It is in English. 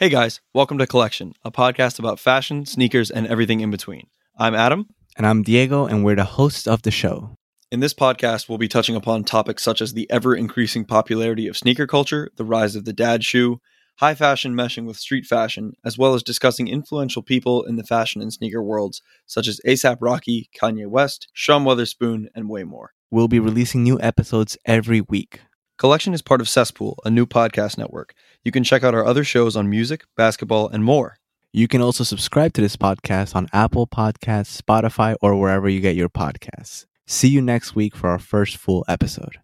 Hey guys, welcome to Collection, a podcast about fashion, sneakers, and everything in between. I'm Adam. And I'm Diego, and we're the hosts of the show. In this podcast, we'll be touching upon topics such as the ever increasing popularity of sneaker culture, the rise of the dad shoe, high fashion meshing with street fashion, as well as discussing influential people in the fashion and sneaker worlds, such as ASAP Rocky, Kanye West, Sean Wotherspoon, and way more. We'll be releasing new episodes every week. Collection is part of Cesspool, a new podcast network. You can check out our other shows on music, basketball, and more. You can also subscribe to this podcast on Apple Podcasts, Spotify, or wherever you get your podcasts. See you next week for our first full episode.